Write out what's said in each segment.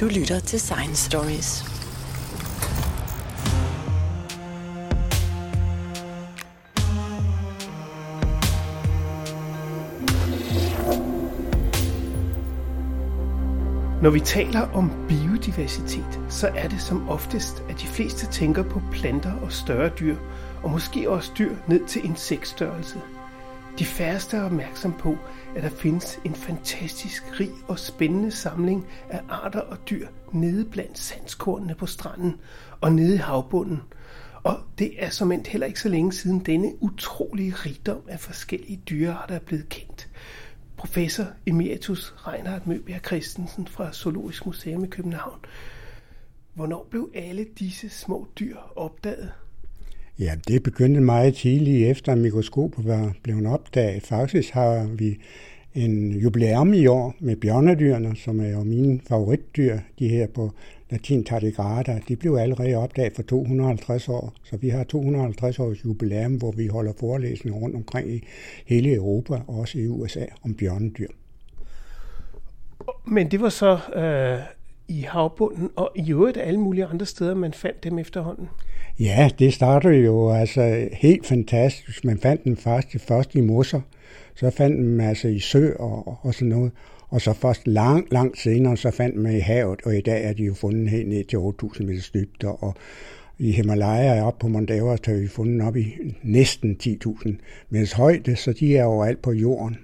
Du lytter til Science Stories. Når vi taler om biodiversitet, så er det som oftest, at de fleste tænker på planter og større dyr, og måske også dyr ned til insektstørrelse. De færreste er opmærksom på, at der findes en fantastisk rig og spændende samling af arter og dyr nede blandt sandskornene på stranden og nede i havbunden. Og det er som endt heller ikke så længe siden denne utrolige rigdom af forskellige dyrearter er blevet kendt. Professor Emeritus Reinhard Møbjerg Christensen fra Zoologisk Museum i København. Hvornår blev alle disse små dyr opdaget? Ja, det begyndte meget tidligt efter, at mikroskopet var blevet opdaget. Faktisk har vi en jubilæum i år med bjørnedyrene, som er jo mine favoritdyr, de her på latin tardigrada. De blev allerede opdaget for 250 år, så vi har 250 års jubilæum, hvor vi holder forelæsninger rundt omkring i hele Europa, og også i USA, om bjørnedyr. Men det var så øh, i havbunden, og i øvrigt alle mulige andre steder, man fandt dem efterhånden. Ja, det startede jo altså helt fantastisk. Man fandt den først, først i mosser, så fandt man altså i sø og, og sådan noget. Og så først langt, langt senere, så fandt man i havet, og i dag er de jo fundet helt ned til 8.000 meters dybde, og i Himalaya op på Mount Everest har vi fundet op i næsten 10.000 meters højde, så de er overalt på jorden.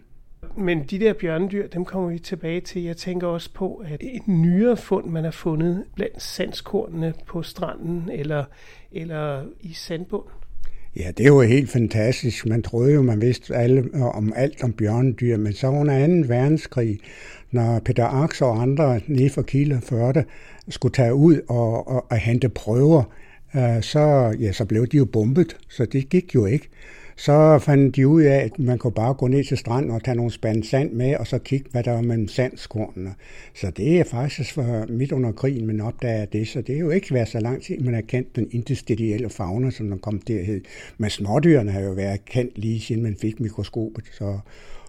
Men de der bjørnedyr, dem kommer vi tilbage til. Jeg tænker også på, at et nyere fund, man har fundet blandt sandskornene på stranden eller, eller i sandbund. Ja, det var helt fantastisk. Man troede jo, man vidste alle, om alt om bjørnedyr, men så under 2. verdenskrig, når Peter Aks og andre nede fra Kilde førte, skulle tage ud og, og, og hente prøver, øh, så, ja, så blev de jo bombet, så det gik jo ikke. Så fandt de ud af, at man kunne bare gå ned til stranden og tage nogle spande sand med, og så kigge, hvad der var mellem sandskornene. Så det er faktisk for midt under krigen, man opdager det, så det er jo ikke været så lang tid, man har kendt den interstitielle fauna, som den kom derhed. Men smådyrene har jo været kendt lige siden man fik mikroskopet, så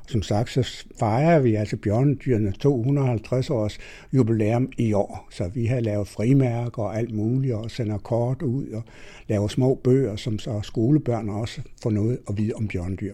som sagt, så fejrer vi altså bjørnedyrene 250 års jubilæum i år. Så vi har lavet frimærker og alt muligt, og sender kort ud og laver små bøger, som så skolebørn også får noget at vide om bjørnedyr.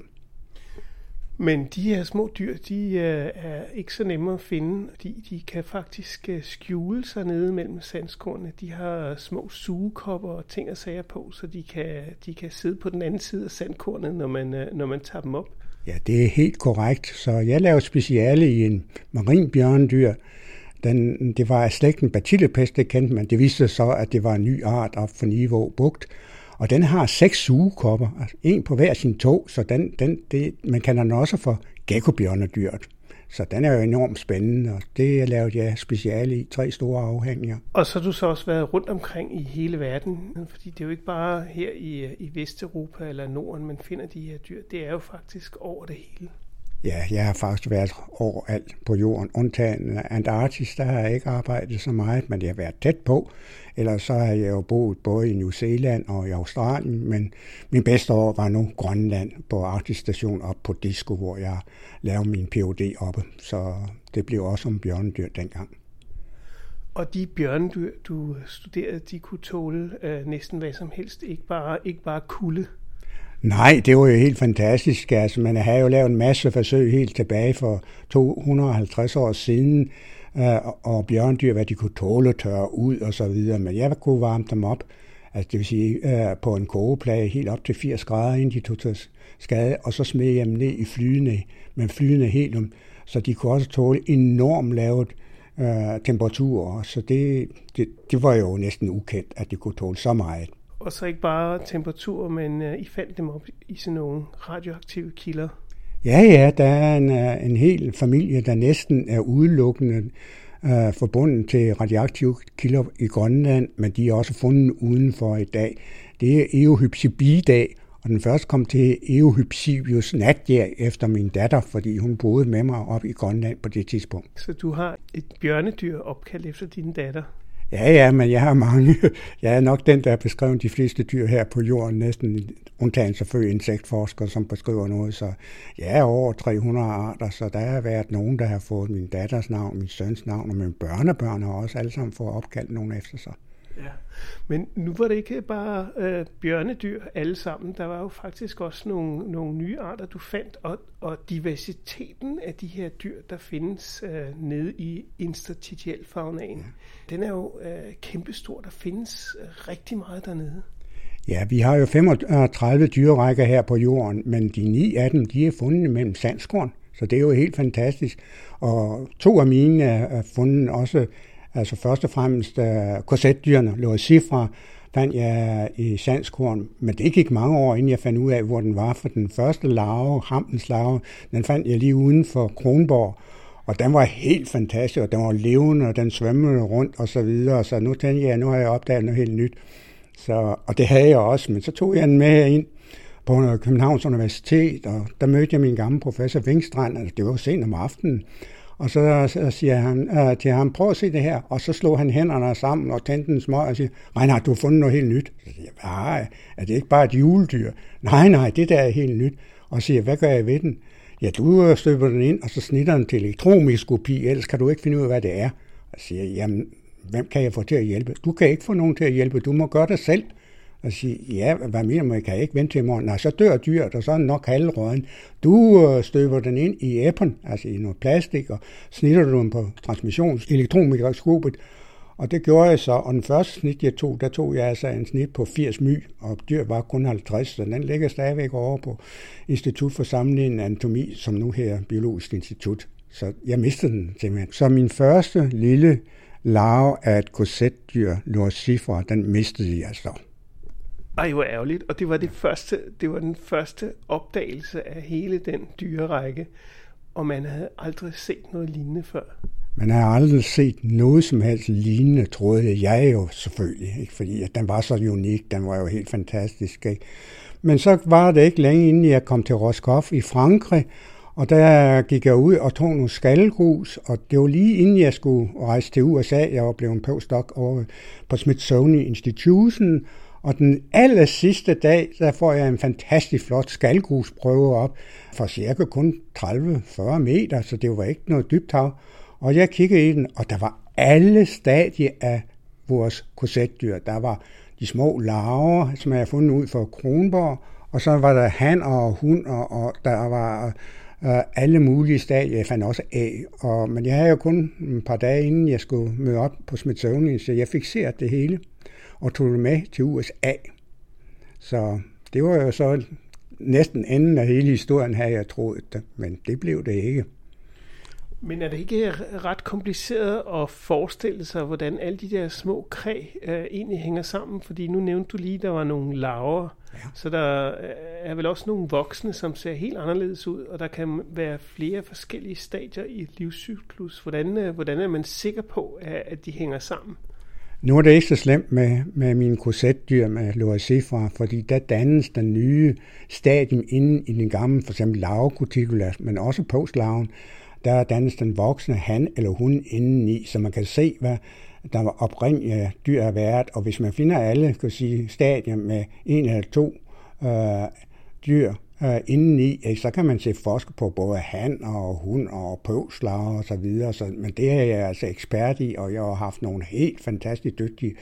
Men de her små dyr, de øh, er ikke så nemme at finde, fordi de kan faktisk øh, skjule sig nede mellem sandskornene. De har øh, små sugekopper og ting og sager på, så de kan, de kan sidde på den anden side af sandkornet, når man, når man tager dem op. Ja, det er helt korrekt. Så jeg lavede speciale i en marin bjørnedyr. Den, det var af slægten Bacillepest, det kendte man. Det viste sig så, at det var en ny art op for Niveau Bugt. Og den har seks sugekopper, altså en på hver sin tog, så den, den, det, man kan den også for gekkobjørnedyret. Så den er jo enormt spændende, og det lavede jeg speciale i tre store afhænginger. Og så har du så også været rundt omkring i hele verden, fordi det er jo ikke bare her i, i Vesteuropa eller Norden, man finder de her dyr. Det er jo faktisk over det hele. Ja, jeg har faktisk været overalt på jorden, undtagen Antarktis, der har jeg ikke arbejdet så meget, men jeg har været tæt på. Ellers så har jeg jo boet både i New Zealand og i Australien, men min bedste år var nu Grønland på Arktis Station op på Disco, hvor jeg lavede min Ph.D. oppe. Så det blev også om bjørnedyr dengang. Og de bjørnedyr, du studerede, de kunne tåle øh, næsten hvad som helst, ikke bare, ikke bare kulde. Nej, det var jo helt fantastisk. Altså, man har jo lavet en masse forsøg helt tilbage for 250 år siden, øh, og bjørndyr, hvad de kunne tåle at tørre ud og så videre. Men jeg kunne varme dem op, altså det vil sige øh, på en kogeplade helt op til 80 grader, inden de tog til skade, og så smed jeg dem ned i flydende, med flydende helium, så de kunne også tåle enormt lavt øh, temperaturer. Så det, det, det var jo næsten ukendt, at de kunne tåle så meget og så ikke bare temperatur, men uh, I fandt dem op i sådan nogle radioaktive kilder. Ja, ja, der er en, øh, en hel familie, der næsten er udelukkende uh, forbundet til radioaktive kilder i Grønland, men de er også fundet udenfor i dag. Det er Eohypsibidae, og den første kom til Eohypsibius natjær efter min datter, fordi hun boede med mig op i Grønland på det tidspunkt. Så du har et bjørnedyr opkaldt efter din datter? Ja, ja, men jeg har mange. Jeg er nok den, der har beskrevet de fleste dyr her på jorden, næsten undtagen selvfølgelig insektforskere, som beskriver noget. Så jeg er over 300 arter, så der har været nogen, der har fået min datters navn, min søns navn, og mine børnebørn har også alle sammen fået opkaldt nogen efter sig. Ja, men nu var det ikke bare øh, bjørnedyr alle sammen. Der var jo faktisk også nogle, nogle nye arter, du fandt, og, og diversiteten af de her dyr, der findes øh, nede i interstitialfaunaen, ja. den er jo øh, kæmpestor. Der findes øh, rigtig meget dernede. Ja, vi har jo 35 dyrerækker her på jorden, men de ni af dem, de er fundet mellem sandskorn, så det er jo helt fantastisk. Og to af mine er fundet også Altså først og fremmest uh, korsetdyrene, Loricifra, fandt jeg i Sandskorn, men det gik mange år, inden jeg fandt ud af, hvor den var, for den første larve, Hamtens larve, den fandt jeg lige uden for Kronborg, og den var helt fantastisk, og den var levende, og den svømmede rundt og så videre, så nu tænkte jeg, nu har jeg opdaget noget helt nyt. Så, og det havde jeg også, men så tog jeg den med ind på Københavns Universitet, og der mødte jeg min gamle professor Vingstrand, altså det var sent om aftenen, og så, øh, så siger han øh, til ham, prøv at se det her. Og så slog han hænderne sammen og tændte en smøg og siger, Reinhard, du har fundet noget helt nyt. Så siger jeg, nej, er det ikke bare et juledyr? Nej, nej, det der er helt nyt. Og siger, hvad gør jeg ved den? Ja, du øh, støber den ind, og så snitter den til elektromiskopi, ellers kan du ikke finde ud af, hvad det er. Og siger, jamen, hvem kan jeg få til at hjælpe? Du kan ikke få nogen til at hjælpe, du må gøre det selv og sige, ja, hvad mener man, kan jeg ikke vente til i morgen? Nej, så dør dyret, og så er den nok halvrøden. Du øh, støber den ind i æppen, altså i noget plastik, og snitter du den på transmissions elektronmikroskopet, og det gjorde jeg så, og den første snit, jeg tog, der tog jeg altså en snit på 80 my, og dyr var kun 50, så den ligger stadigvæk over på Institut for Sammenlignende Anatomi, som nu her Biologisk Institut. Så jeg mistede den simpelthen. Så min første lille larve af et korsetdyr, Lorcifra, den mistede jeg så. Ej, hvor ærgerligt. Og det var, det, første, det var den første opdagelse af hele den dyrerække, og man havde aldrig set noget lignende før. Man har aldrig set noget som helst lignende, troede jeg jo selvfølgelig, ikke? fordi at den var så unik, den var jo helt fantastisk. Ikke? Men så var det ikke længe inden jeg kom til Roscoff i Frankrig, og der gik jeg ud og tog nogle skalgrus, og det var lige inden jeg skulle rejse til USA. Jeg var blevet en postdoc over på Smithsonian Institution, og den aller sidste dag, der får jeg en fantastisk flot skalgusprøve op for cirka kun 30-40 meter, så det var ikke noget dybt hav. Og jeg kiggede i den, og der var alle stadier af vores korsetdyr. Der var de små larver, som jeg har fundet ud for Kronborg, og så var der han og hund, og, og der var øh, Øh, alle mulige stadier. Jeg fandt også af. Og, men jeg havde jo kun et par dage inden jeg skulle møde op på Smithsonian, så jeg fik set det hele og tog det med til USA. Så det var jo så næsten enden af hele historien, havde jeg troet det, men det blev det ikke. Men er det ikke ret kompliceret at forestille sig, hvordan alle de der små kræ øh, egentlig hænger sammen? Fordi nu nævnte du lige, at der var nogle laver, ja. så der er vel også nogle voksne, som ser helt anderledes ud, og der kan være flere forskellige stadier i livscyklus. Hvordan, øh, hvordan er man sikker på, at, de hænger sammen? Nu er det ikke så slemt med, med mine korsetdyr med Loricifra, fordi der dannes den nye stadium inde i den gamle, for eksempel larvecuticula, men også postlarven, der dannes den voksne han eller hun indeni, så man kan se, hvad der var oprindelige dyr af været, og hvis man finder alle kan sige, stadier med en eller to øh, dyr, øh, indeni, så kan man se forske på både han og hund og pøvsler og så videre. Så, men det er jeg altså ekspert i, og jeg har haft nogle helt fantastisk dygtige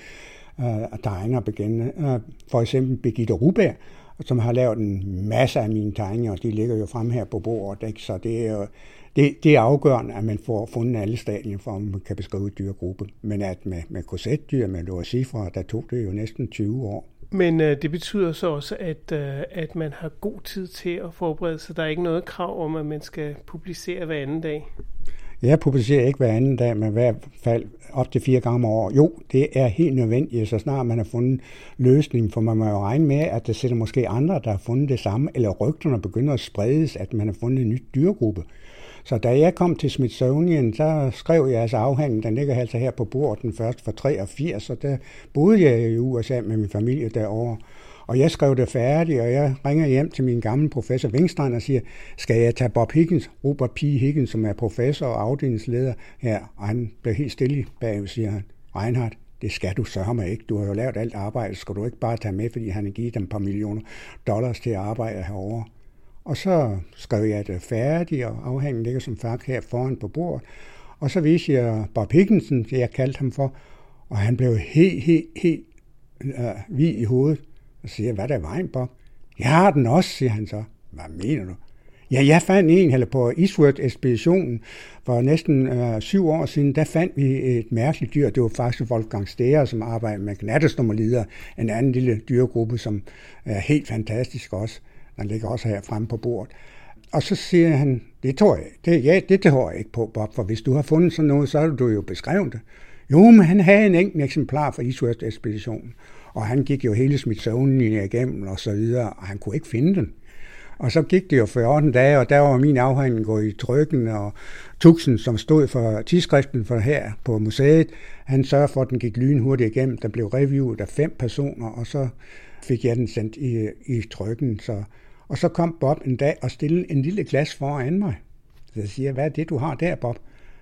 øh, tegnere begynde. Øh, for eksempel Birgitte Ruberg, som har lavet en masse af mine tegninger, og de ligger jo frem her på bordet. Ikke? Så det er jo det, det er afgørende, at man får fundet alle stadier, for at man kan beskrive dyrgruppe. Men at med, med korsetdyr, med Loricifra, der tog det jo næsten 20 år. Men øh, det betyder så også, at, øh, at man har god tid til at forberede sig. Der er ikke noget krav om, at man skal publicere hver anden dag. Jeg publicerer ikke hver anden dag, men i hvert fald op til fire gange om året. Jo, det er helt nødvendigt, så snart man har fundet løsning, for man må jo regne med, at der sætter måske andre, der har fundet det samme, eller rygterne begynder at spredes, at man har fundet en ny dyrgruppe. Så da jeg kom til Smithsonian, så skrev jeg altså afhandling, den ligger altså her på bordet den første for 83, og der boede jeg i USA med min familie derovre. Og jeg skrev det færdigt, og jeg ringer hjem til min gamle professor Vingstrand og siger, skal jeg tage Bob Higgins, Robert P. Higgins, som er professor og afdelingsleder her? Og han blev helt stille bag, siger han, Reinhardt, det skal du sørge ikke. Du har jo lavet alt arbejde, skal du ikke bare tage med, fordi han har givet dem et par millioner dollars til at arbejde herovre. Og så skrev jeg det færdigt, og afhængen ligger som fakt her foran på bordet. Og så viste jeg Bob Higginson, det jeg kaldte ham for, og han blev helt, helt, helt øh, vid i hovedet. Og siger, hvad der er vejen, Bob? Jeg har den også, siger han så. Hvad mener du? Ja, jeg fandt en, eller på Eastward-ekspeditionen for næsten øh, syv år siden, der fandt vi et mærkeligt dyr. Det var faktisk Wolfgang Steger, som arbejder med knattestommerlider, en anden lille dyregruppe, som er helt fantastisk også. Den ligger også her fremme på bordet. Og så siger han, det tror jeg, det, ja, det tror jeg ikke på, Bob, for hvis du har fundet sådan noget, så har du jo beskrevet det. Jo, men han havde en enkelt eksemplar fra Eastward-ekspeditionen, og han gik jo hele Smithsonian igennem og så videre, og han kunne ikke finde den. Og så gik det jo 14 dage, og der var min afhandling gået i trykken, og Tuxen, som stod for tidsskriften for her på museet, han sørgede for, at den gik lynhurtigt igennem. Der blev reviewet af fem personer, og så fik jeg den sendt i, i trykken. Så, og så kom Bob en dag og stillede en lille glas foran mig. Så jeg siger, hvad er det, du har der, Bob?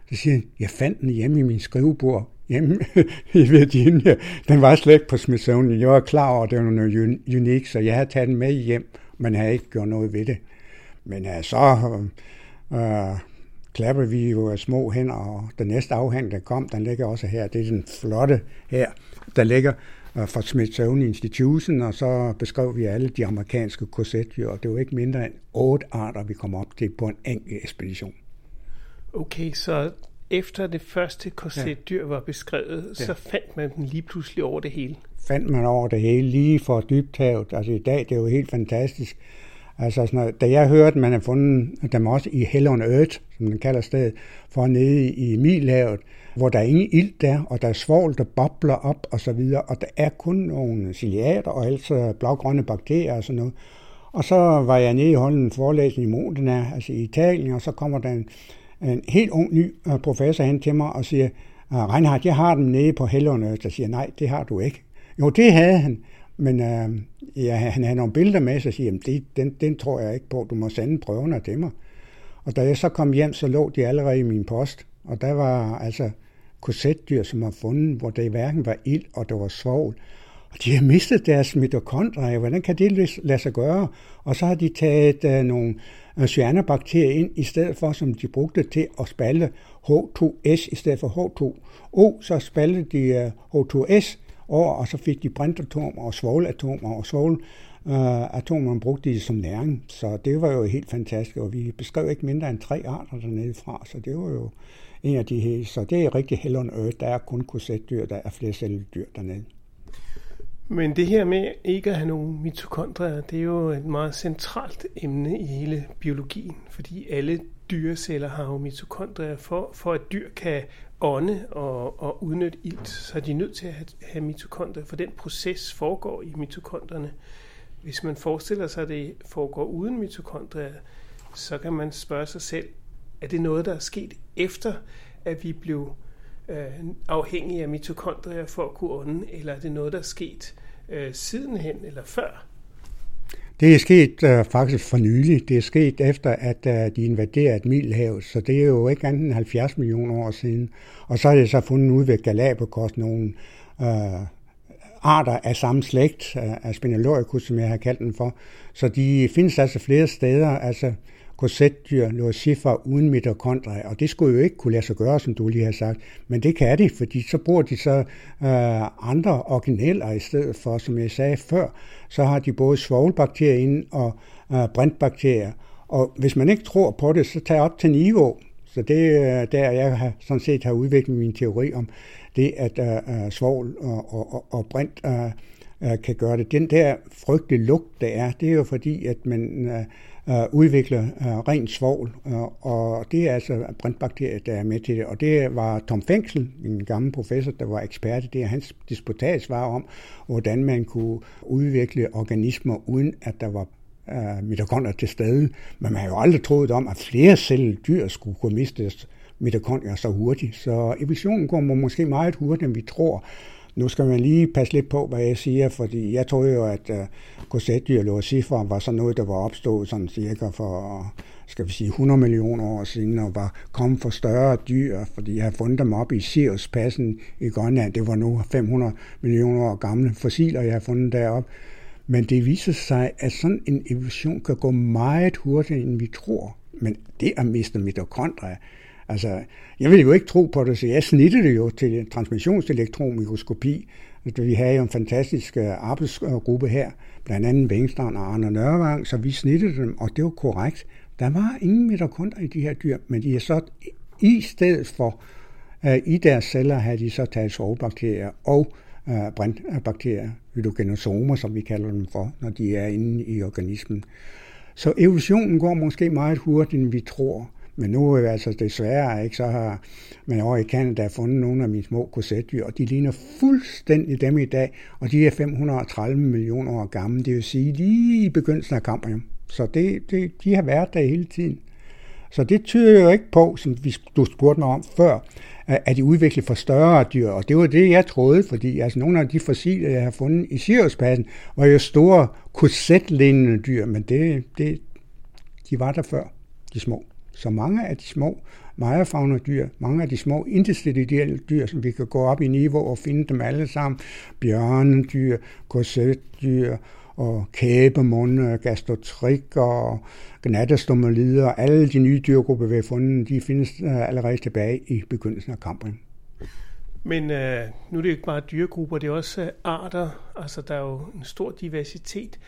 Så siger han, jeg fandt den hjemme i min skrivebord hjemme i Virginia. Den var slet ikke på Smithsonian. Jeg var klar over, at det var noget unikt, så jeg havde taget den med hjem men havde ikke gjort noget ved det. Men ja, så uh, klapper vi jo små hænder, og den næste afhandling, der kom, den ligger også her. Det er den flotte her, der ligger fra Smithsonian Institution, og så beskrev vi alle de amerikanske korsetdyr, og det var ikke mindre end otte arter, vi kom op til på en enkelt ekspedition. Okay, så efter det første korsetdyr var beskrevet, ja. så fandt man den lige pludselig over det hele? fandt man over det hele, lige for dybthavet. Altså i dag, det er jo helt fantastisk. Altså sådan noget, da jeg hørte, at man har fundet dem også i Hell on Earth, som man kalder stedet, for nede i Milhavet, hvor der er ingen ild der, og der er svovl, der bobler op og så videre, og der er kun nogle ciliater og altså blågrønne bakterier og sådan noget. Og så var jeg nede i holden en forelæsning i Modena, altså i Italien, og så kommer der en, en helt ung ny øh, professor hen til mig og siger, ah, Reinhardt, jeg har dem nede på Hell on Earth. Jeg siger, nej, det har du ikke. Jo, det havde han. Men øh, ja, han havde nogle billeder med, så siger det, den, den tror jeg ikke på. Du må sende prøverne til mig. Og da jeg så kom hjem, så lå de allerede i min post. Og der var altså korsetdyr, som var fundet, hvor det hverken var ild og der var svovl. Og de har mistet deres mitokondrier. Hvordan kan det lade sig gøre? Og så har de taget uh, nogle øh, cyanobakterier ind, i stedet for, som de brugte til at spalte H2S i stedet for H2O, så spalte de øh, uh, H2S, år, og så fik de brintatomer og svovlatomer, og svovlatomer øh, brugte de som næring. Så det var jo helt fantastisk, og vi beskrev ikke mindre end tre arter dernede fra, så det var jo en af de her. Så det er rigtig hell on earth. Der er kun korsetdyr, der er flere celledyr dernede. Men det her med ikke at have nogen mitokondrier, det er jo et meget centralt emne i hele biologien, fordi alle dyreceller har jo mitokondrier. For, for at dyr kan ånde og, og udnytte ilt, så er de nødt til at have, have mitokondrier, for den proces foregår i mitokondrierne. Hvis man forestiller sig, at det foregår uden mitokondrier, så kan man spørge sig selv, er det noget, der er sket efter, at vi blev øh, afhængige af mitokondrier for at kunne ånde, eller er det noget, der er sket øh, sidenhen eller før? Det er sket øh, faktisk for nylig. Det er sket efter, at øh, de invaderede Middelhavet, så det er jo ikke andet end 70 millioner år siden. Og så er det så fundet ud ved Galapagos nogle øh, arter af samme slægt, øh, af Spinaloricus, som jeg har kaldt den for. Så de findes altså flere steder. Altså, korsetdyr lucifer uden mitokondrier, og det skulle jo ikke kunne lade sig gøre, som du lige har sagt, men det kan det, fordi så bruger de så øh, andre organeller i stedet for, som jeg sagde før, så har de både svovlbakterier inde og øh, brintbakterier, og hvis man ikke tror på det, så tag op til niveau. Så det øh, er der, jeg har, sådan set har udviklet min teori om det, at øh, øh svovl og, og, og brint øh, øh, kan gøre det. Den der frygtelige lugt, der er, det er jo fordi, at man øh, øh, udvikle øh, ren svovl, øh, og det er altså brintbakterier, der er med til det. Og det var Tom Fengsel, en gammel professor, der var ekspert i det, hans disputats var om, hvordan man kunne udvikle organismer, uden at der var øh, mitokondrier til stede. Men man har jo aldrig troet om, at flere cellede dyr skulle kunne miste mitokondrier så hurtigt. Så evolutionen går måske meget hurtigere, end vi tror. Nu skal man lige passe lidt på, hvad jeg siger, fordi jeg troede jo, at øh, uh, korsetdyr og cifre var sådan noget, der var opstået sådan cirka for skal vi sige, 100 millioner år siden, og var kommet for større dyr, fordi jeg har fundet dem op i Siriuspassen i Grønland. Det var nu 500 millioner år gamle fossiler, jeg har fundet deroppe. Men det viser sig, at sådan en evolution kan gå meget hurtigere, end vi tror. Men det at miste mitokondrier, altså, jeg ville jo ikke tro på det, så jeg snittede jo til transmissionselektronmikroskopi. Altså, vi havde jo en fantastisk øh, arbejdsgruppe her, blandt andet Vengstrand og Arne Nørvang, så vi snittede dem, og det var korrekt. Der var ingen mitokondrier i de her dyr, men de er så i stedet for, øh, i deres celler havde de så taget sovebakterier og uh, brintbakterier, hydrogenosomer, som vi kalder dem for, når de er inde i organismen. Så evolutionen går måske meget hurtigere, end vi tror. Men nu er altså desværre ikke, så har man over i Canada fundet nogle af mine små korsetdyr, og de ligner fuldstændig dem i dag, og de er 530 millioner år gamle, det vil sige lige i begyndelsen af Cambrium. Så det, det, de har været der hele tiden. Så det tyder jo ikke på, som vi, du spurgte mig om før, at de udviklede for større dyr. Og det var det, jeg troede, fordi altså, nogle af de fossiler, jeg har fundet i Siriuspassen, var jo store korsetlignende dyr, men det, det, de var der før, de små. Så mange af de små dyr, mange af de små interstitielle dyr, som vi kan gå op i niveau og finde dem alle sammen, bjørnedyr, korsetdyr og kæbemunde, gastrotrik og gnattestomolider, alle de nye dyrgrupper, vi har fundet, de findes øh, allerede tilbage i begyndelsen af kampen. Men øh, nu er det jo ikke bare dyregrupper, det er også øh, arter, altså der er jo en stor diversitet.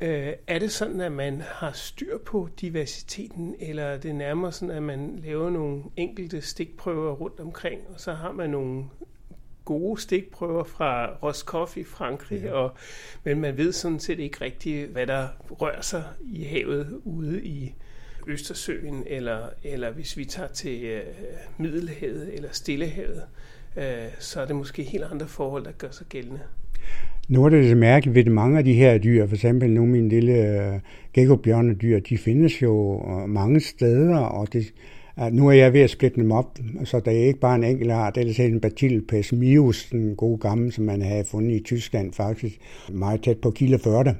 Øh, er det sådan, at man har styr på diversiteten, eller er det nærmere sådan, at man laver nogle enkelte stikprøver rundt omkring, og så har man nogle gode stikprøver fra Roscoff i Frankrig, ja. og, men man ved sådan set ikke rigtigt, hvad der rører sig i havet ude i Østersøen, eller, eller hvis vi tager til øh, Middelhavet eller Stillehavet, øh, så er det måske helt andre forhold, der gør sig gældende. Nu er det det mærkeligt ved mange af de her dyr, for eksempel nu min lille øh, uh, gekkobjørnedyr, de findes jo øh, mange steder, og det, nu er jeg ved at splitte dem op, så der er ikke bare en enkelt art, det er en Bacillus mius, den gode gamle, som man havde fundet i Tyskland faktisk, meget tæt på Kilde 40.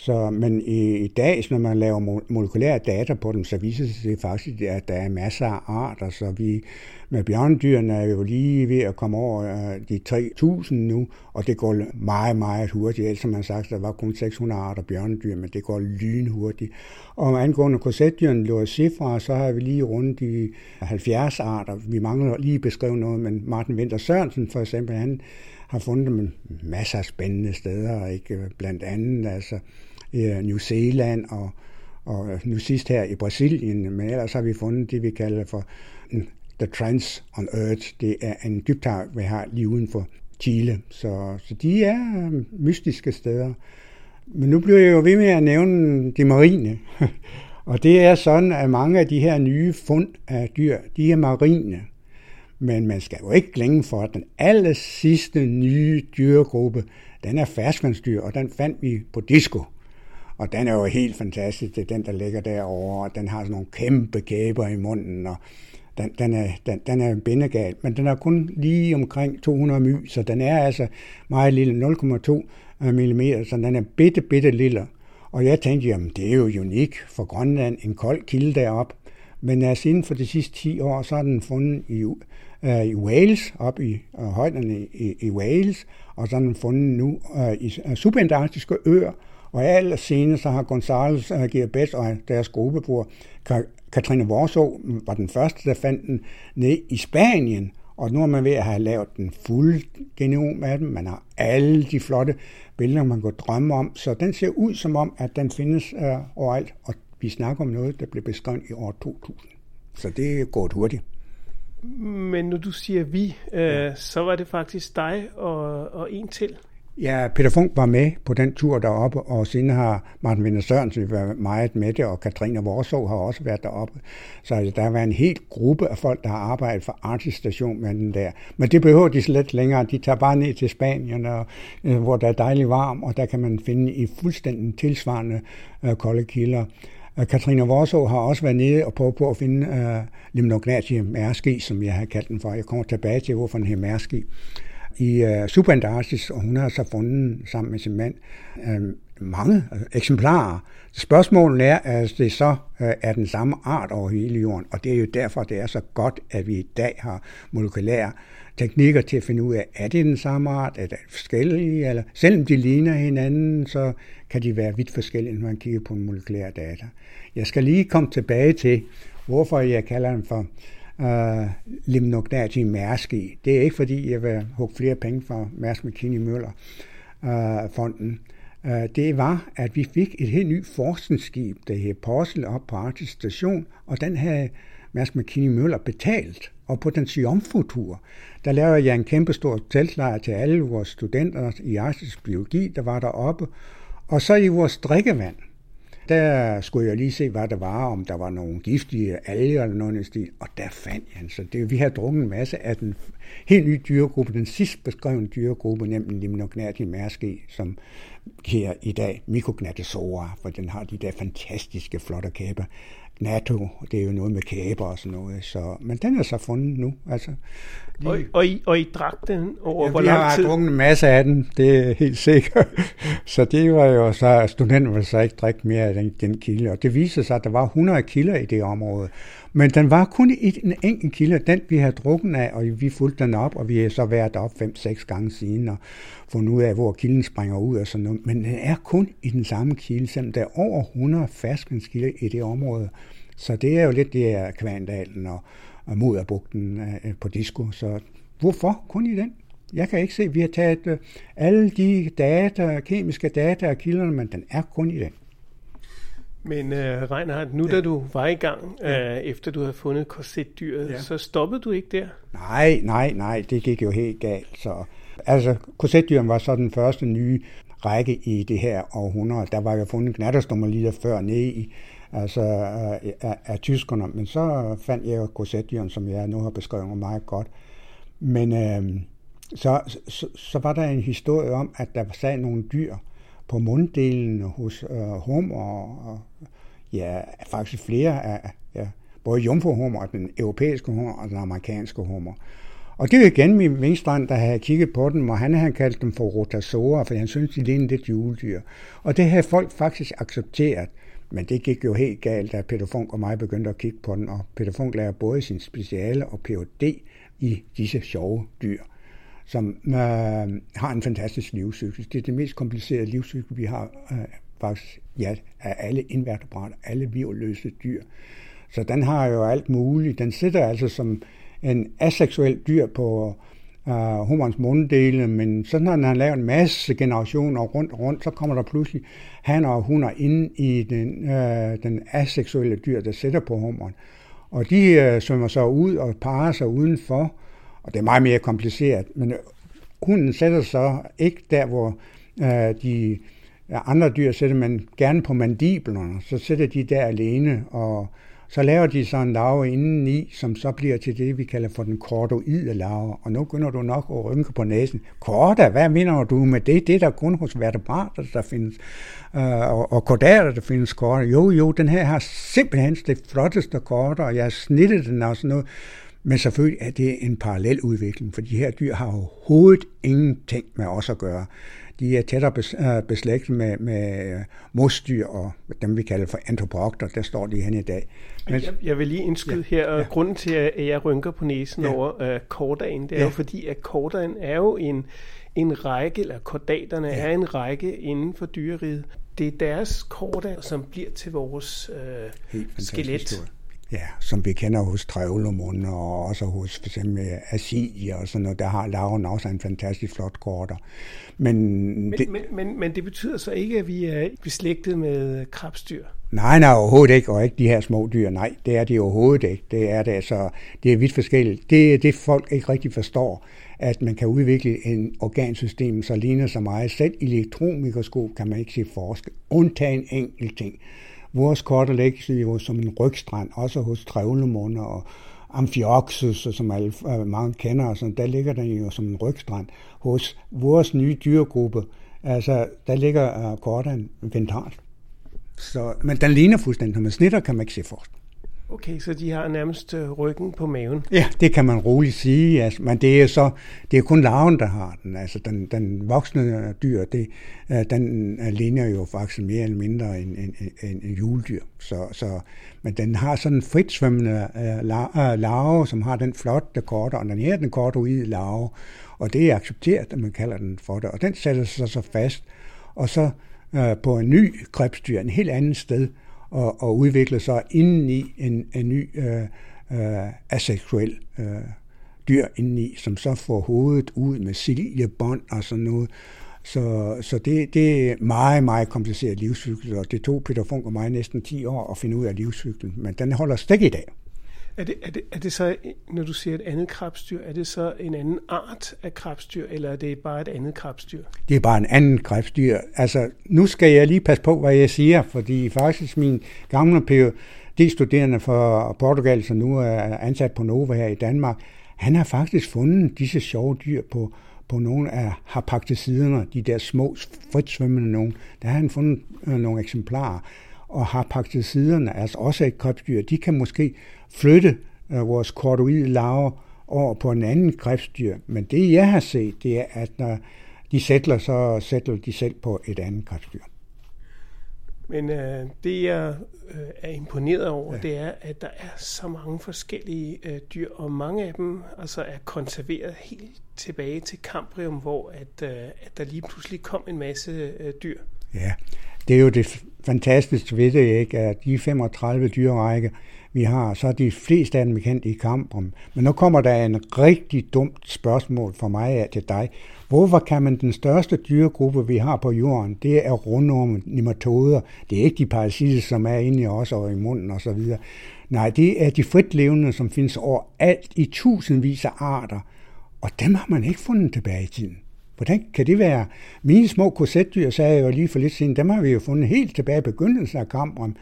Så, men i, i dag, når man laver molekylære data på dem, så viser det sig faktisk, at der er masser af arter. Så vi med bjørndyrene er jo lige ved at komme over øh, de 3.000 nu, og det går meget, meget hurtigt. Ellers som man sagt, der var kun 600 arter bjørnedyr, men det går lynhurtigt. Og angående korsetdyrene, lå cifre, så har vi lige rundt i 70 arter. Vi mangler lige beskrive noget, men Martin Winter Sørensen for eksempel, han har fundet dem masser af spændende steder, ikke? blandt andet altså i øh, New Zealand og, og øh, nu sidst her i Brasilien, men ellers har vi fundet det, vi kalder for mm, The Trans on Earth. Det er en dybtag, vi har lige uden for Chile. Så, så de er øh, mystiske steder. Men nu bliver jeg jo ved med at nævne de marine. og det er sådan, at mange af de her nye fund af dyr, de er marine. Men man skal jo ikke glemme for, at den aller sidste nye dyregruppe, den er ferskvandsdyr, og den fandt vi på disco. Og den er jo helt fantastisk, det er den, der ligger derovre, og den har sådan nogle kæmpe kæber i munden, og den, den, er, den, den er bindegal, men den er kun lige omkring 200 my, så den er altså meget lille, 0,2 øh, mm, så den er bitte, bitte lille. Og jeg tænkte, jamen det er jo unik for Grønland, en kold kilde derop. Men altså inden for de sidste 10 år, så er den fundet i, uh, i Wales, op i øh, uh, højderne i, i Wales, og så er den fundet nu uh, i uh, subantarktiske øer, og allersenest så har Gonzales uh, Gerbet og deres gruppebror Katrine Vorså var den første, der fandt den ned i Spanien, og nu er man ved at have lavet den fulde genom af dem. Man har alle de flotte billeder, man kan drømme om, så den ser ud som om, at den findes uh, overalt, og vi snakker om noget, der blev beskrevet i år 2000. Så det er gået hurtigt. Men når du siger vi, øh, ja. så var det faktisk dig og, og en til. Ja, Peter Funk var med på den tur deroppe, og siden har Martin Vinder Sørensen været meget med det, og Katrine Vorsov har også været deroppe. Så altså, der der var en hel gruppe af folk, der har arbejdet for Artis Station med den der. Men det behøver de slet længere. De tager bare ned til Spanien, og, øh, hvor der er dejligt varmt, og der kan man finde i fuldstændig tilsvarende øh, kolde kilder. Øh, Katrine Vorsov har også været nede og prøvet på at finde øh, Limnognatie mærski, som jeg har kaldt den for. Jeg kommer tilbage til, hvorfor den her mærski i øh, Subantarktis, og hun har så fundet sammen med sin mand øh, mange eksemplarer. Spørgsmålet er, at det så øh, er den samme art over hele jorden, og det er jo derfor, det er så godt, at vi i dag har molekylære teknikker til at finde ud af, er det den samme art, er det forskellige, eller selvom de ligner hinanden, så kan de være vidt forskellige, når man kigger på molekylære data. Jeg skal lige komme tilbage til, hvorfor jeg kalder den for Øh, uh, Mærsk i. Det er ikke fordi, jeg vil hugge flere penge fra Mærsk McKinney Møller uh, fonden. Uh, det var, at vi fik et helt nyt forskningsskib, der hed Porsel, op på Arktisk Station, og den havde Mærsk McKinney Møller betalt. Og på den jomfrutur, der lavede jeg en kæmpe stor teltlejr til alle vores studenter i arktisk biologi, der var deroppe. Og så i vores drikkevand, der skulle jeg lige se, hvad der var, om der var nogle giftige alger eller noget stil, og der fandt jeg den. så det. Vi har drukket en masse af den helt nye dyregruppe, den sidst beskrevne dyregruppe, nemlig Limnognati mærske, som her i dag Micrognathosaura, for den har de der fantastiske flotte kæber. NATO, det er jo noget med kæber og sådan noget, så, men den er så fundet nu. Altså, de, og, og, I, og I drak den over ja, hvor lang tid? Vi har drukket en masse af den, det er helt sikkert. så det var jo så, at studenten ville så ikke drikke mere af den, den kilde, og det viser sig, at der var 100 kilder i det område. Men den var kun i en enkelt kilde, den vi har drukket af, og vi fulgte den op, og vi har så været op 5-6 gange siden, og fundet ud af, hvor kilden springer ud og sådan noget. Men den er kun i den samme kilde, selvom der er over 100 ferskvandskilder i det område. Så det er jo lidt det her Kvandalen og, og Moderbugten øh, på disco. Så hvorfor kun i den? Jeg kan ikke se, vi har taget øh, alle de data, kemiske data og kilderne, men den er kun i den. Men uh, Reinhardt, nu ja. da du var i gang, uh, efter du havde fundet korsetdyret, ja. så stoppede du ikke der? Nej, nej, nej, det gik jo helt galt. Så, altså, korsetdyren var så den første nye række i det her århundrede. Der var jo fundet knatterstummer lige før nede i, altså af, af, af tyskerne, men så fandt jeg jo korsetdyren, som jeg nu har beskrevet meget godt. Men øh, så, så, så var der en historie om, at der sad nogle dyr, på munddelen hos øh, Homer, og ja, faktisk flere af, ja, både jomfruhummer, den europæiske hummer og den amerikanske hummer. Og det var igen min venstrand, der havde kigget på dem, og han havde kaldt dem for rotasorer, for han synes, de lignede lidt juledyr. Og det havde folk faktisk accepteret. Men det gik jo helt galt, da Peter Funk og mig begyndte at kigge på den, og Peter Funk lærer både sin speciale og Ph.D. i disse sjove dyr som øh, har en fantastisk livscyklus. Det er det mest komplicerede livscyklus, vi har øh, faktisk ja, af alle invertebrater, alle virløse dyr. Så den har jo alt muligt. Den sidder altså som en aseksuel dyr på øh, hummerens munddele, men så når han lavet en masse generationer rundt og rundt, så kommer der pludselig han og hunder ind i den, øh, den aseksuelle dyr, der sætter på hummeren. Og de øh, svømmer så ud og parer sig udenfor, og det er meget mere kompliceret, men øh, hunden sætter sig ikke der, hvor øh, de øh, andre dyr sætter man gerne på mandiblerne, så sætter de der alene, og så laver de så en larve indeni, som så bliver til det, vi kalder for den kordoide larve. Og nu begynder du nok at rynke på næsen. Korda, hvad mener du med det? Det er der kun hos vertebrater, der findes, øh, og, og kordater, der findes korda. Jo, jo, den her har simpelthen det flotteste korda, og jeg har snittet den og sådan noget. Men selvfølgelig er det en parallel udvikling, for de her dyr har overhovedet ingenting med os at gøre. De er tættere øh, beslægtet med, med mosdyr og dem, vi kalder for antropokter. Der står de hen i dag. Men, jeg, jeg vil lige indskyde ja, her, og ja. grunden til, at jeg rynker på næsen ja. over uh, kordagen, det er ja. jo fordi, at kordagen er jo en, en række, eller kordaterne ja. er en række inden for dyreriget. Det er deres korda, som bliver til vores uh, skelet. Historie. Ja, som vi kender hos trævlumund og også hos for eksempel asier og sådan noget, der har laven også en fantastisk flot korter. Men, men, det, men, men, men det betyder så ikke, at vi er beslægtet med krabstyr? Nej, nej, overhovedet ikke, og ikke de her små dyr. Nej, det er de overhovedet ikke. Det er det, altså, det er vidt forskelligt. Det er det, folk ikke rigtig forstår, at man kan udvikle en organsystem, så ligner så meget. Selv i elektronmikroskop kan man ikke se forskel. Undtagen enkelt ting. Vores korte lægsliv som en rygstrand, også hos trævlemunder og Amphioxus, som alle, øh, mange kender, så der ligger den jo som en rygstrand. Hos vores nye dyregruppe, altså, der ligger øh, uh, korteren ventralt. Så, men den ligner fuldstændig. Når man snitter, kan man ikke se forskel. Okay, så de har nærmest øh, ryggen på maven? Ja, det kan man roligt sige. Altså, men det er så det er kun larven, der har den. Altså den, den voksne dyr, det, øh, den øh, ligner jo faktisk mere eller mindre en, en, en, en juledyr. Så, så, men den har sådan en frit svømmende larve, som har den flotte korte, og den her den korte uide larve. Og det er accepteret, at man kalder den for det. Og den sætter sig så fast. Og så øh, på en ny krebsdyr, en helt anden sted, og, og udvikle sig indeni en, en ny øh, øh, aseksuel øh, dyr indeni, som så får hovedet ud med siljebånd og sådan noget. Så, så det, det er meget, meget kompliceret livscyklus, og det tog Peter Funk og mig næsten 10 år at finde ud af livscyklen, men den holder stik i dag. Er det, er, det, er det så, når du siger et andet krabstyr, er det så en anden art af krabstyr, eller er det bare et andet krabstyr? Det er bare en anden krabstyr. Altså, nu skal jeg lige passe på, hvad jeg siger, fordi faktisk min gamle PhD-studerende fra Portugal, som nu er ansat på Nova her i Danmark, han har faktisk fundet disse sjove dyr på, på nogle af harpakticiderne, de der små fritsvømmende nogen. Der har han fundet øh, nogle eksemplarer og harpakticiderne, altså også et krebsdyr, de kan måske flytte øh, vores kordoide larver over på en anden krebsdyr. Men det, jeg har set, det er, at når de sætler, så sætler de selv på et andet krebsdyr. Men øh, det, jeg øh, er imponeret over, ja. det er, at der er så mange forskellige øh, dyr, og mange af dem altså, er konserveret helt tilbage til Cambrium, hvor at, øh, at der lige pludselig kom en masse øh, dyr. Ja, det er jo det fantastiske ved det, ikke? at de 35 dyrerække, vi har, så er de fleste af dem kendt i kampen. Men nu kommer der en rigtig dumt spørgsmål for mig af til dig. Hvorfor kan man den største dyregruppe, vi har på jorden, det er rundorme, nematoder. Det er ikke de parasitter, som er inde i os og i munden osv. Nej, det er de fritlevende, som findes overalt i tusindvis af arter. Og dem har man ikke fundet tilbage i tiden. Hvordan kan det være? Mine små korsetdyr, sagde jeg jo lige for lidt siden, dem har vi jo fundet helt tilbage i begyndelsen af kampen.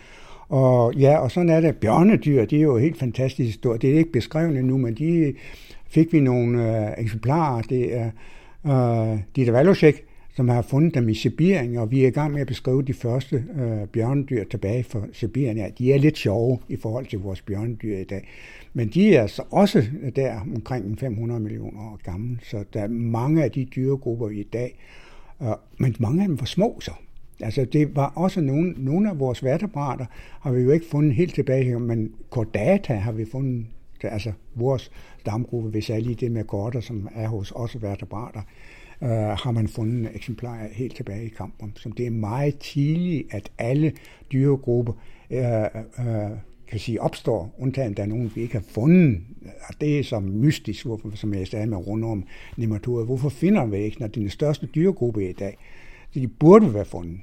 Og ja, og sådan er det. Bjørnedyr, de er jo helt fantastisk store. Det er ikke beskrevet nu, men de fik vi nogle øh, eksemplarer. Det er øh, Dieter Valusek, som har fundet dem i Sibirien, og vi er i gang med at beskrive de første øh, bjørnedyr tilbage fra Sibirien. Ja, de er lidt sjove i forhold til vores bjørnedyr i dag. Men de er altså også der omkring 500 millioner år gamle, så der er mange af de dyregrupper i dag, øh, men mange af dem var små så. Altså det var også nogle, nogle af vores vertebrater har vi jo ikke fundet helt tilbage, men kordata har vi fundet, altså vores stamgruppe, hvis jeg lige det med korter, som er hos os vertebrater, øh, har man fundet eksemplarer helt tilbage i kampen. Så det er meget tidligt, at alle dyregrupper øh, øh, kan sige opstår, undtagen der er nogen, vi ikke har fundet. Og det er så mystisk, hvorfor, som jeg sagde med rundom nematoder. Hvorfor finder vi ikke, når det er den største dyregruppe i dag? De burde være fundet.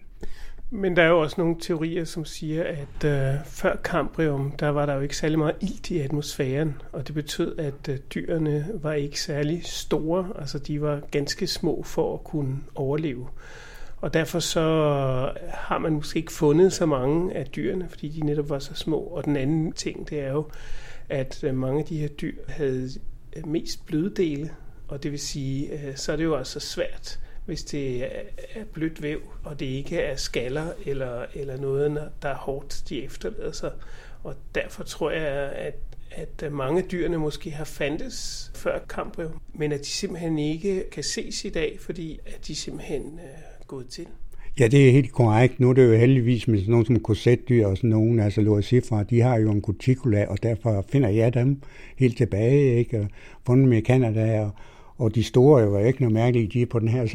Men der er jo også nogle teorier, som siger, at øh, før Cambrium, der var der jo ikke særlig meget ilt i atmosfæren, og det betød, at øh, dyrene var ikke særlig store, altså de var ganske små for at kunne overleve. Og derfor så har man måske ikke fundet så mange af dyrene, fordi de netop var så små. Og den anden ting, det er jo, at øh, mange af de her dyr havde øh, mest bløde dele, og det vil sige, øh, så er det jo altså svært hvis det er blødt væv, og det ikke er skaller eller, eller noget, der er hårdt, de efterlader sig. Og derfor tror jeg, at, at mange af dyrene måske har fandtes før kampen, men at de simpelthen ikke kan ses i dag, fordi at de simpelthen er gået til. Ja, det er helt korrekt. Nu er det jo heldigvis med sådan nogle som korsetdyr og sådan nogen, altså Loricifra, de har jo en cuticula, og derfor finder jeg dem helt tilbage, ikke? Og fundet dem i Canada, og, og de store er ikke noget mærkeligt, de er på den her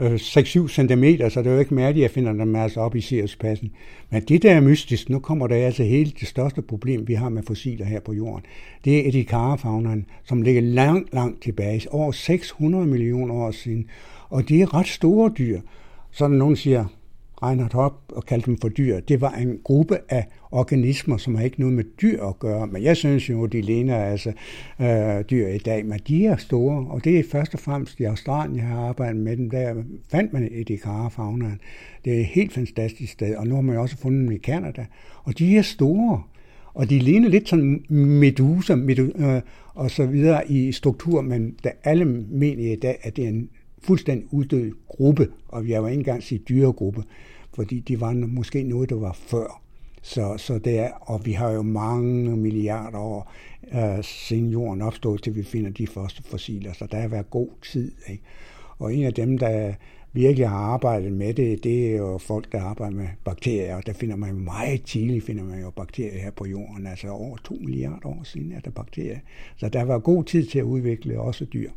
6-7 cm, så det er jo ikke mærkeligt, at jeg finder dem altså op i Siriuspassen. Men det der er mystisk, nu kommer der altså helt det største problem, vi har med fossiler her på jorden. Det er Edicara-faunaen, som ligger langt, langt tilbage, over 600 millioner år siden. Og det er ret store dyr. Sådan nogen siger, Reinhardt op og kaldte dem for dyr. Det var en gruppe af organismer, som har ikke noget med dyr at gøre. Men jeg synes jo, de ligner altså øh, dyr i dag, men de er store, og det er først og fremmest i Australien, jeg har arbejdet med dem. Der fandt man et faunaen. Det er et helt fantastisk sted, og nu har man også fundet dem i Canada. Og de er store, og de ligner lidt sådan meduser medu, øh, og så videre i struktur, men det alle mener i dag, at det er en fuldstændig uddød gruppe, og jeg var ikke engang sige dyregruppe, fordi de var måske noget, der var før. Så, så det er, og vi har jo mange milliarder år øh, siden jorden opstod, til vi finder de første fossiler, så der har været god tid. Ikke? Og en af dem, der virkelig har arbejdet med det, det er jo folk, der arbejder med bakterier, og der finder man meget tidligt, finder man jo bakterier her på jorden, altså over 2 milliarder år siden er der bakterier. Så der var god tid til at udvikle også dyr,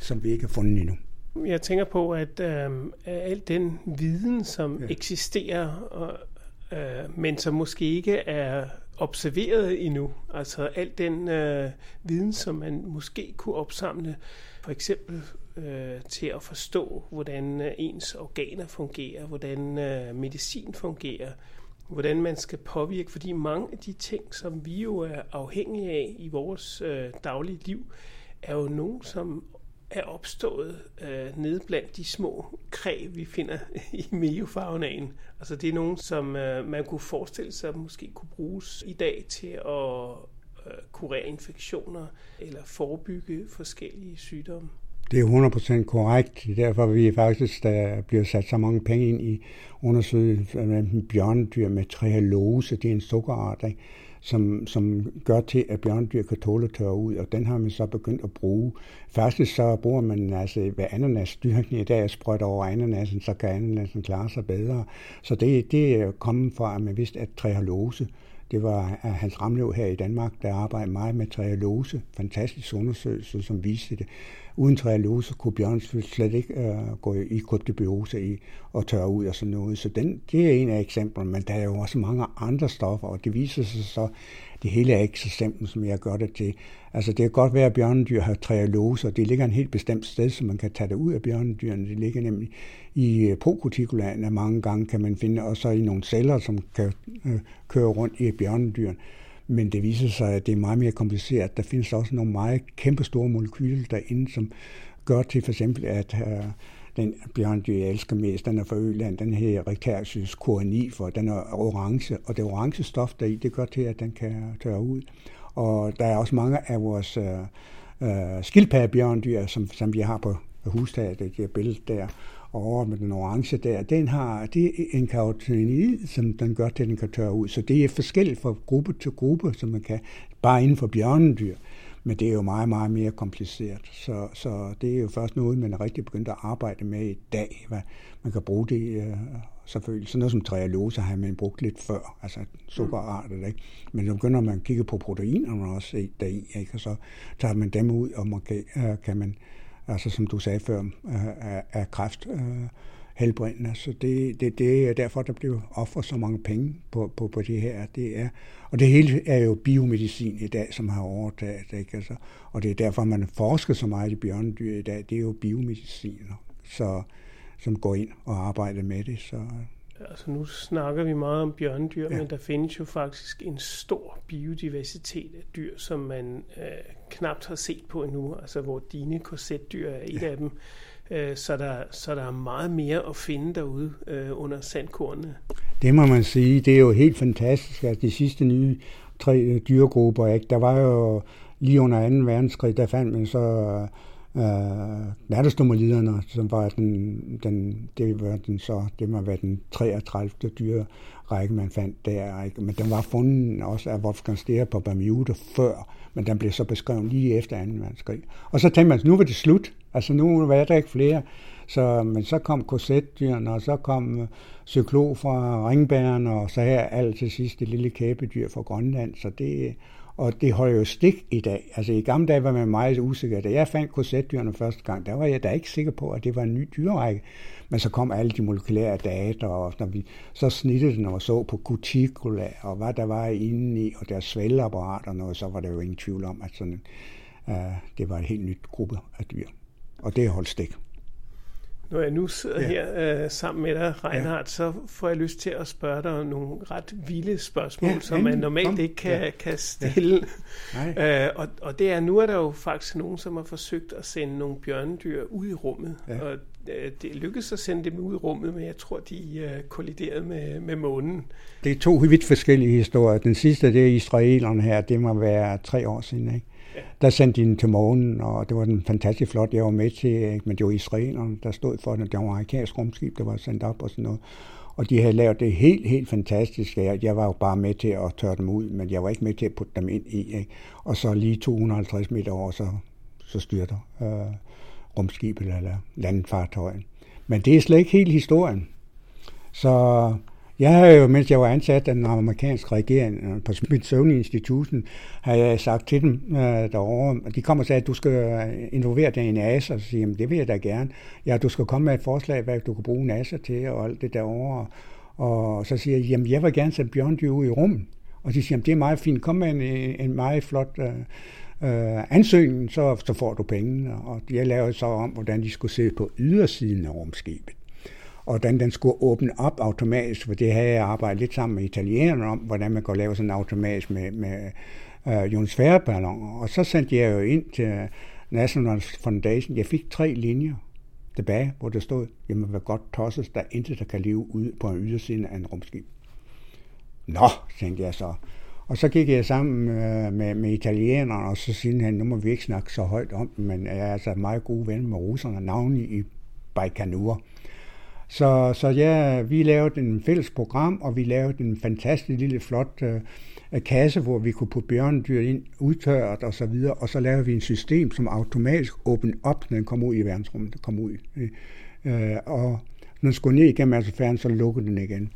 som vi ikke har fundet endnu. Jeg tænker på, at øh, al den viden, som ja. eksisterer, og, øh, men som måske ikke er observeret endnu, altså al den øh, viden, som man måske kunne opsamle, for eksempel øh, til at forstå, hvordan øh, ens organer fungerer, hvordan øh, medicin fungerer, hvordan man skal påvirke, fordi mange af de ting, som vi jo er afhængige af i vores øh, daglige liv, er jo nogen, som er opstået øh, nede blandt de små kræ, vi finder i miofaunaen. Altså det er nogen, som øh, man kunne forestille sig måske kunne bruges i dag til at øh, kurere infektioner eller forebygge forskellige sygdomme. Det er 100% korrekt. Derfor vi faktisk, der bliver sat så mange penge ind i undersøgelsen af bjørnedyr med trehalose. Det er en sukkerart, ikke? Som, som gør til, at bjørndyr kan tåle at tørre ud, og den har man så begyndt at bruge. Faktisk så bruger man altså ved ananasdyrkning i dag, sprøjter over ananasen, så kan ananasen klare sig bedre. Så det, det er kommet fra, at man vidste, at trehalose, det var Hans Ramlev her i Danmark, der arbejdede meget med trialose. Fantastisk undersøgelse, som viste det. Uden trialose kunne bjørn slet ikke uh, gå i kryptobiose i og tørre ud og sådan noget. Så den, det er en af eksemplerne, men der er jo også mange andre stoffer, og det viser sig så, det hele er ikke så simpelt, som jeg gør det til. Altså det kan godt være, at bjørnedyr har trealose, og det ligger en helt bestemt sted, så man kan tage det ud af bjørnedyrene. Det ligger nemlig i øh, prokutikulaen, prokutikulaen, mange gange kan man finde, og så i nogle celler, som kan øh, køre rundt i bjørnedyrene. Men det viser sig, at det er meget mere kompliceret. Der findes også nogle meget kæmpe store molekyler derinde, som gør til for eksempel, at øh, den bjørndyr, jeg elsker mest, den er fra Øland, den her Rectarsius for den er orange, og det orange stof deri, det gør til, at den kan tørre ud. Og der er også mange af vores uh, skildpaddebjørndyr, som, som vi har på hustaget, det er billede der, og over med den orange der, den har det er en karotinid, som den gør til, at den kan tørre ud. Så det er forskelligt fra gruppe til gruppe, som man kan, bare inden for bjørnedyr. Men det er jo meget, meget mere kompliceret. Så, så det er jo først noget, man er rigtig begyndt at arbejde med i dag. Hvad man kan bruge det øh, selvfølgelig. Sådan noget som trialose har man brugt lidt før, altså sukkerartet. Ikke? Men så begynder man at kigge på proteinerne også deri, ikke? og så tager man dem ud, og man kan, øh, kan man altså som du sagde før, øh, er, er kræft øh, helbredende. Så det, det, det er derfor, der bliver offret så mange penge på, på, på det her. Det er, og det hele er jo biomedicin i dag, som har overtaget. Ikke? Altså, og det er derfor, man forsker så meget i bjørnedyr i dag. Det er jo biomedicin, så, som går ind og arbejder med det. Så Altså nu snakker vi meget om bjørnedyr, ja. men der findes jo faktisk en stor biodiversitet af dyr, som man øh, knapt har set på endnu, altså hvor dine korsetdyr er et ja. af dem. Øh, så, der, så der er meget mere at finde derude øh, under sandkornene. Det må man sige. Det er jo helt fantastisk, at de sidste nye tre øh, dyregrupper, ikke? der var jo lige under 2. verdenskrig, der fandt man så øh, øh hverdagsnummerliderne, som var den, den, det var den så, det må være den 33. dyre række, man fandt der. Ikke? Men den var fundet også af Wolfgang Steer på Bermuda før, men den blev så beskrevet lige efter 2. verdenskrig. Og så tænkte man, nu var det slut. Altså nu var der ikke flere. Så, men så kom korsetdyrene, og så kom øh, fra ringbæren, og så her alt til sidst det lille kæbedyr fra Grønland. Så det, og det holder jo stik i dag. Altså i gamle dage var man meget usikker. Da jeg fandt korsetdyrene første gang, der var jeg da ikke sikker på, at det var en ny dyrerække. Men så kom alle de molekylære data, og når vi så snittede den og så på cuticula, og hvad der var inde i, og deres svælgeapparat og noget, så var der jo ingen tvivl om, at sådan, uh, det var en helt nyt gruppe af dyr. Og det holdt stik. Når jeg nu sidder ja. her øh, sammen med dig, Reinhardt, ja. så får jeg lyst til at spørge dig nogle ret vilde spørgsmål, ja, som man normalt kom. ikke kan, ja. kan stille. Ja. Øh, og, og det er, nu er der jo faktisk nogen, som har forsøgt at sende nogle bjørnedyr ud i rummet. Ja. Og øh, det lykkedes at sende dem ud i rummet, men jeg tror, de øh, kolliderede med, med månen. Det er to vidt forskellige historier. Den sidste, det er israelerne her, det må være tre år siden, ikke? Der sendte de den til månen, og det var den fantastisk flot, jeg var med til, ikke? men det var israelerne, der stod for den, Det var amerikansk rumskib, der var sendt op og sådan noget. Og de havde lavet det helt, helt fantastisk. Jeg, jeg var jo bare med til at tørre dem ud, men jeg var ikke med til at putte dem ind i. Ikke? Og så lige 250 meter over, så, så styrter øh, rumskibet eller landfartøjen. Men det er slet ikke helt historien. Så jeg har jo, mens jeg var ansat af den amerikanske regering øh, på Smithsonian Institution, har jeg sagt til dem øh, derovre, og de kommer og sagde, at du skal øh, involvere dig i NASA, og så siger det vil jeg da gerne. Ja, du skal komme med et forslag, hvad du kan bruge NASA til, og alt det derovre. Og så siger jeg, jamen jeg vil gerne sætte Bjørn ud i rummet. Og de siger, jamen det er meget fint, kom med en, en meget flot øh, øh, ansøgning, så, så får du pengene. Og jeg lavede så om, hvordan de skulle se på ydersiden af rumskibet og hvordan den skulle åbne op automatisk, for det havde jeg arbejdet lidt sammen med italienerne om, hvordan man kunne lave sådan automatisk med, med øh, uh, ionosfæreballon. Og så sendte jeg jo ind til National Foundation. Jeg fik tre linjer tilbage, hvor der stod, jamen hvad godt tosses, der er intet, der kan leve ude på en ydersiden af en rumskib. Nå, tænkte jeg så. Og så gik jeg sammen med, med, med italienerne, og så siger han, nu må vi ikke snakke så højt om men jeg er altså meget gode ven med russerne, navnlig i Baikonur. Så, så ja, vi lavede en fælles program, og vi lavede en fantastisk lille flot øh, øh, kasse, hvor vi kunne putte bjørnedyr ind, udtørret og så videre, og så lavede vi en system, som automatisk åbnede op, når den kom ud i verdensrummet, kom ud. Øh, øh, og når den skulle ned igennem atmosfæren, så lukkede den igen.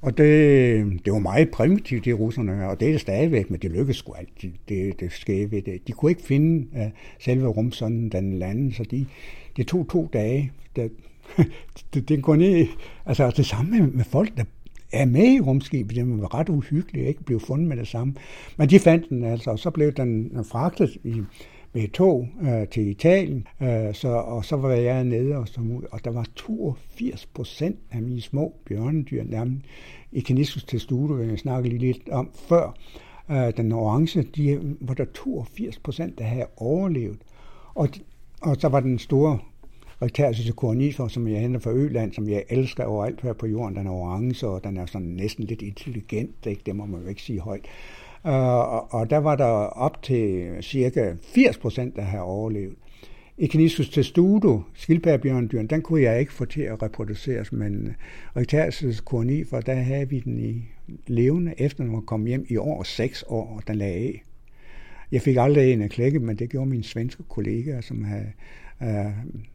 Og det, det var meget primitivt, det russerne, og det er det stadigvæk, men det lykkedes sgu altid, det, det skete ved det. De kunne ikke finde uh, selve rumsonden, den landede, så de, det tog to dage, da, det, det går ned, altså det samme med, med folk, der er med i rumskibet, det var ret uhyggeligt, ikke blev fundet med det samme. Men de fandt den altså, og så blev den fragtet i, med et tog øh, til Italien, øh, så, og så var jeg nede og, som, og der var 82 procent af mine små bjørnedyr, nærmest Echeniscus testudo, jeg snakkede lige lidt om før, øh, den orange, de, var der 82 procent, der havde overlevet. Og, og så var den store Rectasis cornifer, som jeg henter fra Øland, som jeg elsker overalt her på jorden. Den er orange, og den er sådan næsten lidt intelligent, ikke? det må man jo ikke sige højt. Uh, og, og der var der op til cirka 80 procent, der har overlevet. Echinus testudo, skildpaddebjørndyren, den kunne jeg ikke få til at reproduceres, men Rectasis for der havde vi den i levende, efter den var kommet hjem i år 6 år, og den lagde af. Jeg fik aldrig en at klække, men det gjorde mine svenske kollegaer, som havde Øh,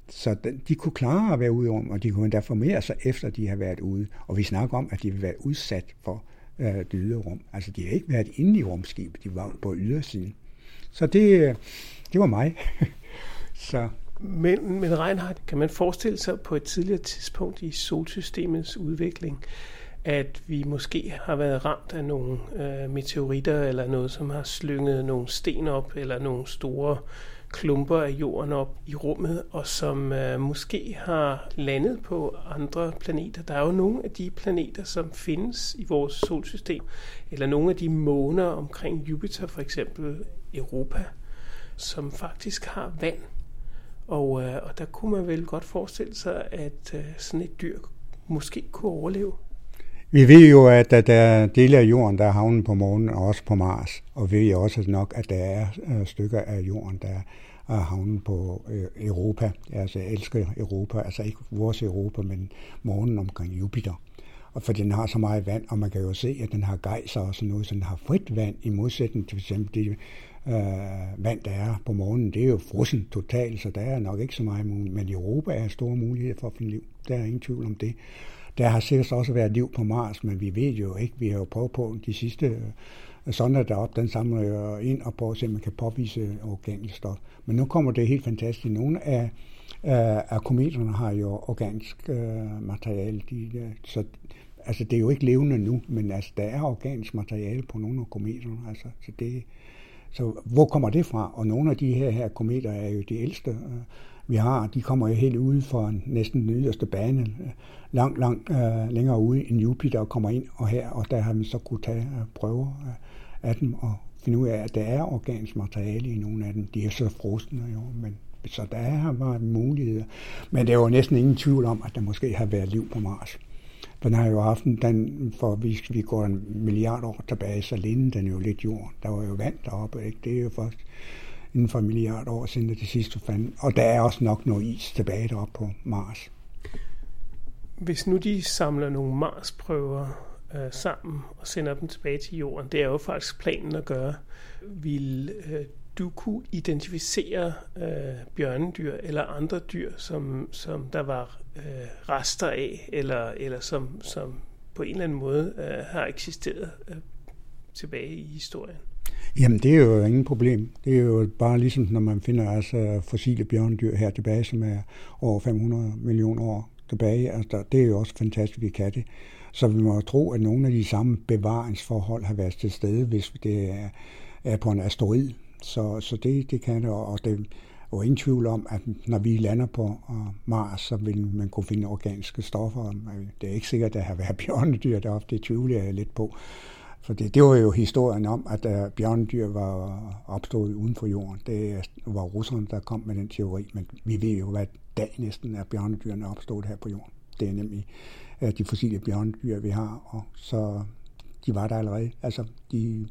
så de kunne klare at være ude om, og de kunne endda formere sig efter, de har været ude. Og vi snakker om, at de vil være udsat for øh, det ydre rum. Altså, de har ikke været inde i rumskibet, de var på ydersiden. Så det, øh, det var mig. så. Men, men Reinhardt, kan man forestille sig på et tidligere tidspunkt i solsystemets udvikling, at vi måske har været ramt af nogle øh, meteoritter eller noget, som har slynget nogle sten op, eller nogle store klumper af jorden op i rummet, og som øh, måske har landet på andre planeter. Der er jo nogle af de planeter, som findes i vores solsystem, eller nogle af de måner omkring Jupiter, for eksempel Europa, som faktisk har vand. Og, øh, og der kunne man vel godt forestille sig, at øh, sådan et dyr måske kunne overleve. Vi ved jo, at der er dele af jorden, der er havnet på månen, og også på Mars. Og vi ved også nok, at der er øh, stykker af jorden, der er havnet på øh, Europa. Altså, jeg elsker Europa, altså ikke vores Europa, men månen omkring Jupiter. Og for den har så meget vand, og man kan jo se, at den har gejser og sådan noget, så den har frit vand, i modsætning til f.eks. det øh, vand, der er på månen. Det er jo frossen totalt, så der er nok ikke så meget muligt. Men i Europa er store muligheder for at finde liv. Der er ingen tvivl om det. Der har sikkert også været liv på Mars, men vi ved jo ikke. Vi har jo prøvet på de sidste øh, sonder deroppe, den samler jo ind og prøver at se, om man kan påvise organisk stof. Men nu kommer det helt fantastisk. Nogle af, af, af kometerne har jo organisk øh, materiale. De, øh, så altså, det er jo ikke levende nu, men altså, der er organisk materiale på nogle af kometerne. Altså, så, det, så hvor kommer det fra? Og nogle af de her, her kometer er jo de ældste. Vi har, de kommer jo helt ude for næsten den yderste bane, langt, langt øh, længere ude end Jupiter og kommer ind og her, og der har man så kunne tage øh, prøver øh, af dem og finde ud af, at der er organisk materiale i nogle af dem. De er så frosne jo, men så der har været muligheder. Men der er jo næsten ingen tvivl om, at der måske har været liv på Mars. Den har jo haft den, for hvis vi går en milliard år tilbage, så lignede den jo lidt jord. Der var jo vand deroppe, ikke? Det er jo først inden for en milliard år siden, det sidste fandt. Og der er også nok noget is tilbage deroppe på Mars. Hvis nu de samler nogle Mars-prøver øh, sammen og sender dem tilbage til jorden, det er jo faktisk planen at gøre, vil øh, du kunne identificere øh, bjørnedyr eller andre dyr, som, som der var øh, rester af, eller, eller som, som på en eller anden måde øh, har eksisteret øh, tilbage i historien? Jamen, det er jo ingen problem. Det er jo bare ligesom, når man finder altså fossile bjørnedyr her tilbage, som er over 500 millioner år tilbage. Altså, det er jo også fantastisk, vi kan det. Så vi må tro, at nogle af de samme bevaringsforhold har været til stede, hvis det er, er på en asteroid. Så, så det, det kan det, og det er jo ingen tvivl om, at når vi lander på øh, Mars, så vil man kunne finde organiske stoffer. Det er ikke sikkert, at der har været bjørnedyr deroppe, det tvivler jeg lidt på. For det, det var jo historien om, at uh, bjørnedyr var opstået uden for jorden. Det øh, var russerne, der kom med den teori, men vi ved jo, hvad dag næsten er bjørnedyrene opstået her på jorden. Det er nemlig uh, de fossile bjørnedyr, vi har, og så de var der allerede. Altså, de,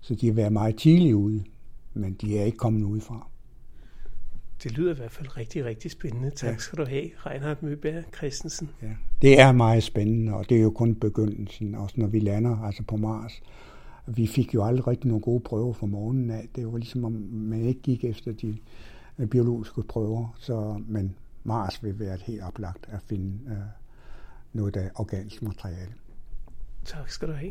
så de har været meget tidligt ude, men de er ikke kommet udefra. Det lyder i hvert fald rigtig, rigtig spændende. Tak ja. skal du have, Reinhard Møberg Christensen. Ja, det er meget spændende, og det er jo kun begyndelsen, også når vi lander altså på Mars. Vi fik jo aldrig rigtig nogle gode prøver fra morgenen af. Det var ligesom, om man ikke gik efter de øh, biologiske prøver. Så, men Mars vil være et helt oplagt at finde uh, noget af organisk materiale. Tak skal du have.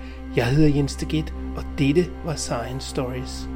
Jeg hedder Jens Deget, og dette var Science Stories.